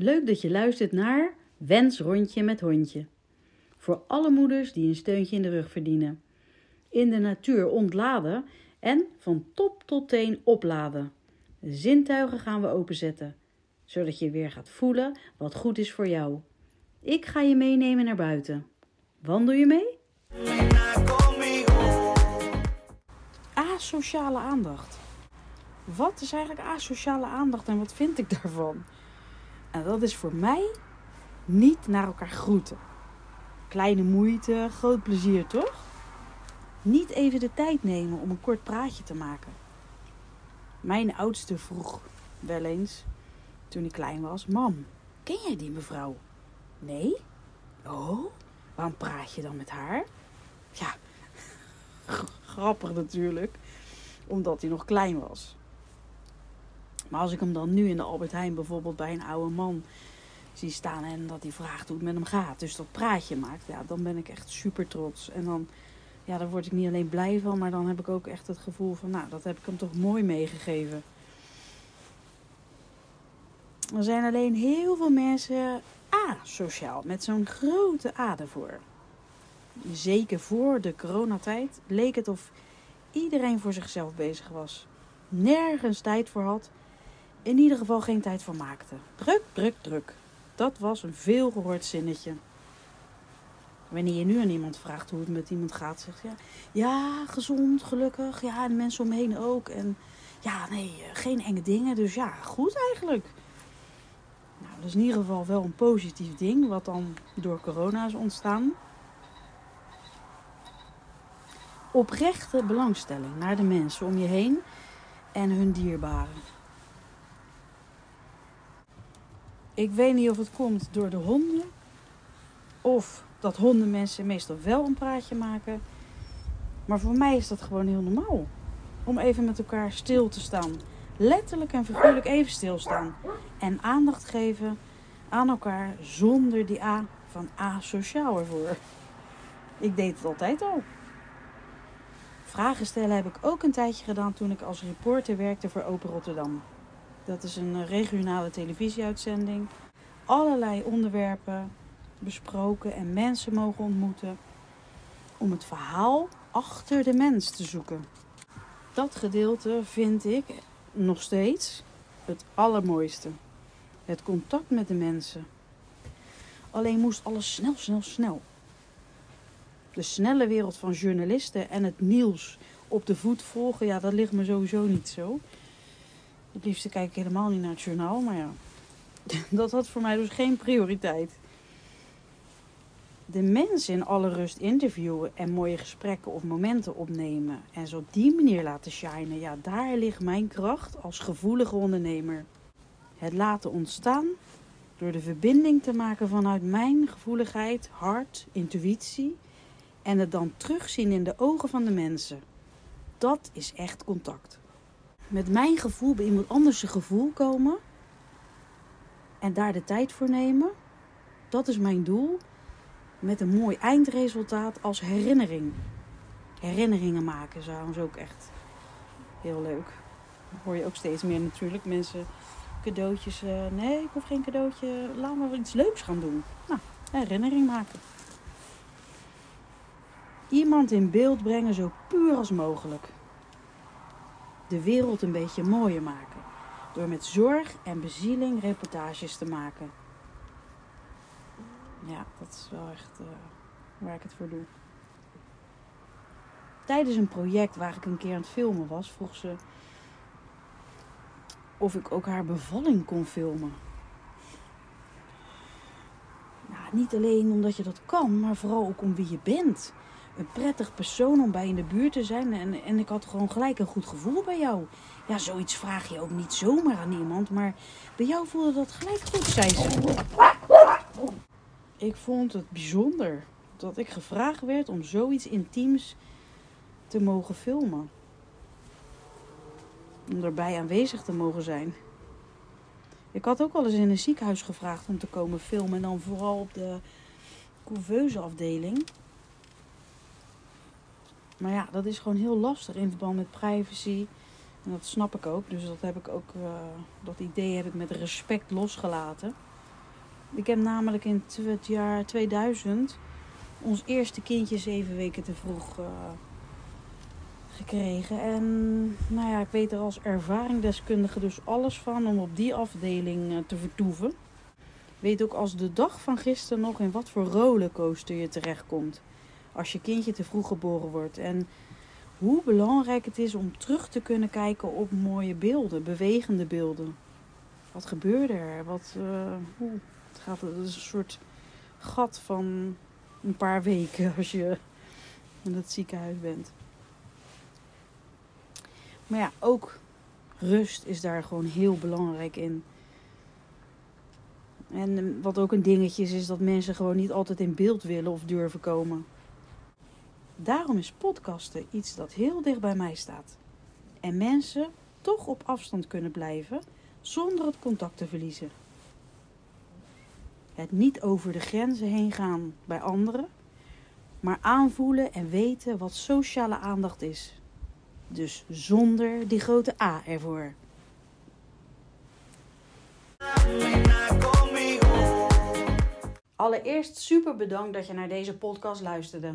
Leuk dat je luistert naar Wens Rondje met Hondje. Voor alle moeders die een steuntje in de rug verdienen. In de natuur ontladen en van top tot teen opladen. De zintuigen gaan we openzetten, zodat je weer gaat voelen wat goed is voor jou. Ik ga je meenemen naar buiten. Wandel je mee? Asociale aandacht. Wat is eigenlijk asociale aandacht en wat vind ik daarvan? En dat is voor mij niet naar elkaar groeten. Kleine moeite, groot plezier, toch? Niet even de tijd nemen om een kort praatje te maken. Mijn oudste vroeg wel eens, toen ik klein was: Mam, ken jij die mevrouw? Nee? Oh, waarom praat je dan met haar? Ja, grappig natuurlijk, omdat hij nog klein was. Maar als ik hem dan nu in de Albert Heijn bijvoorbeeld bij een oude man zie staan en dat hij vraagt hoe het met hem gaat, dus dat praatje maakt, ja, dan ben ik echt super trots. En dan, ja, daar word ik niet alleen blij van, maar dan heb ik ook echt het gevoel van, nou, dat heb ik hem toch mooi meegegeven. Er zijn alleen heel veel mensen asociaal, met zo'n grote A ervoor. Zeker voor de coronatijd leek het of iedereen voor zichzelf bezig was. Nergens tijd voor had. In ieder geval geen tijd voor maakte. Druk, druk, druk. Dat was een veel gehoord zinnetje. Wanneer je nu aan iemand vraagt hoe het met iemand gaat, zegt ja, ja, gezond, gelukkig. Ja, en de mensen om me heen ook. En ja, nee, geen enge dingen. Dus ja, goed eigenlijk. Nou, dat is in ieder geval wel een positief ding, wat dan door corona is ontstaan. Oprechte belangstelling naar de mensen om je heen en hun dierbaren. Ik weet niet of het komt door de honden of dat hondenmensen meestal wel een praatje maken. Maar voor mij is dat gewoon heel normaal. Om even met elkaar stil te staan. Letterlijk en figuurlijk even stilstaan. En aandacht geven aan elkaar zonder die A van asociaal ervoor. Ik deed het altijd al. Vragen stellen heb ik ook een tijdje gedaan toen ik als reporter werkte voor Open Rotterdam. Dat is een regionale televisieuitzending. Allerlei onderwerpen besproken en mensen mogen ontmoeten om het verhaal achter de mens te zoeken. Dat gedeelte vind ik nog steeds het allermooiste. Het contact met de mensen. Alleen moest alles snel, snel, snel. De snelle wereld van journalisten en het nieuws op de voet volgen, ja, dat ligt me sowieso niet zo. Het liefste kijk ik helemaal niet naar het journaal, maar ja, dat had voor mij dus geen prioriteit. De mensen in alle rust interviewen en mooie gesprekken of momenten opnemen en ze op die manier laten shinen, ja, daar ligt mijn kracht als gevoelige ondernemer. Het laten ontstaan door de verbinding te maken vanuit mijn gevoeligheid, hart, intuïtie en het dan terugzien in de ogen van de mensen. Dat is echt contact. Met mijn gevoel bij iemand anders gevoel komen en daar de tijd voor nemen, dat is mijn doel. Met een mooi eindresultaat als herinnering. Herinneringen maken is ook echt heel leuk. Hoor je ook steeds meer natuurlijk. Mensen cadeautjes. Uh, nee, ik hoef geen cadeautje. Laten we iets leuks gaan doen. Nou, herinnering maken. Iemand in beeld brengen zo puur als mogelijk. De wereld een beetje mooier maken. Door met zorg en bezieling reportages te maken. Ja, dat is wel echt uh, waar ik het voor doe. Tijdens een project waar ik een keer aan het filmen was, vroeg ze of ik ook haar bevalling kon filmen. Nou, niet alleen omdat je dat kan, maar vooral ook om wie je bent. Een prettig persoon om bij in de buurt te zijn. En, en ik had gewoon gelijk een goed gevoel bij jou. Ja, zoiets vraag je ook niet zomaar aan iemand. Maar bij jou voelde dat gelijk goed, zei ze. Ik vond het bijzonder dat ik gevraagd werd om zoiets intiems te mogen filmen om erbij aanwezig te mogen zijn. Ik had ook al eens in een ziekenhuis gevraagd om te komen filmen. En dan vooral op de couveuse afdeling. Maar ja, dat is gewoon heel lastig in verband met privacy. En dat snap ik ook. Dus dat heb ik ook, uh, dat idee heb ik met respect losgelaten. Ik heb namelijk in het jaar 2000 ons eerste kindje zeven weken te vroeg uh, gekregen. En nou ja, ik weet er als ervaringdeskundige dus alles van om op die afdeling uh, te vertoeven. Weet ook als de dag van gisteren nog in wat voor rollercoaster je terechtkomt. Als je kindje te vroeg geboren wordt. En hoe belangrijk het is om terug te kunnen kijken op mooie beelden, bewegende beelden. Wat gebeurde er? Wat, uh, hoe, het gaat, is een soort gat van een paar weken als je in het ziekenhuis bent. Maar ja, ook rust is daar gewoon heel belangrijk in. En wat ook een dingetje is, is dat mensen gewoon niet altijd in beeld willen of durven komen. Daarom is podcasten iets dat heel dicht bij mij staat. En mensen toch op afstand kunnen blijven zonder het contact te verliezen. Het niet over de grenzen heen gaan bij anderen, maar aanvoelen en weten wat sociale aandacht is. Dus zonder die grote A ervoor. Allereerst super bedankt dat je naar deze podcast luisterde.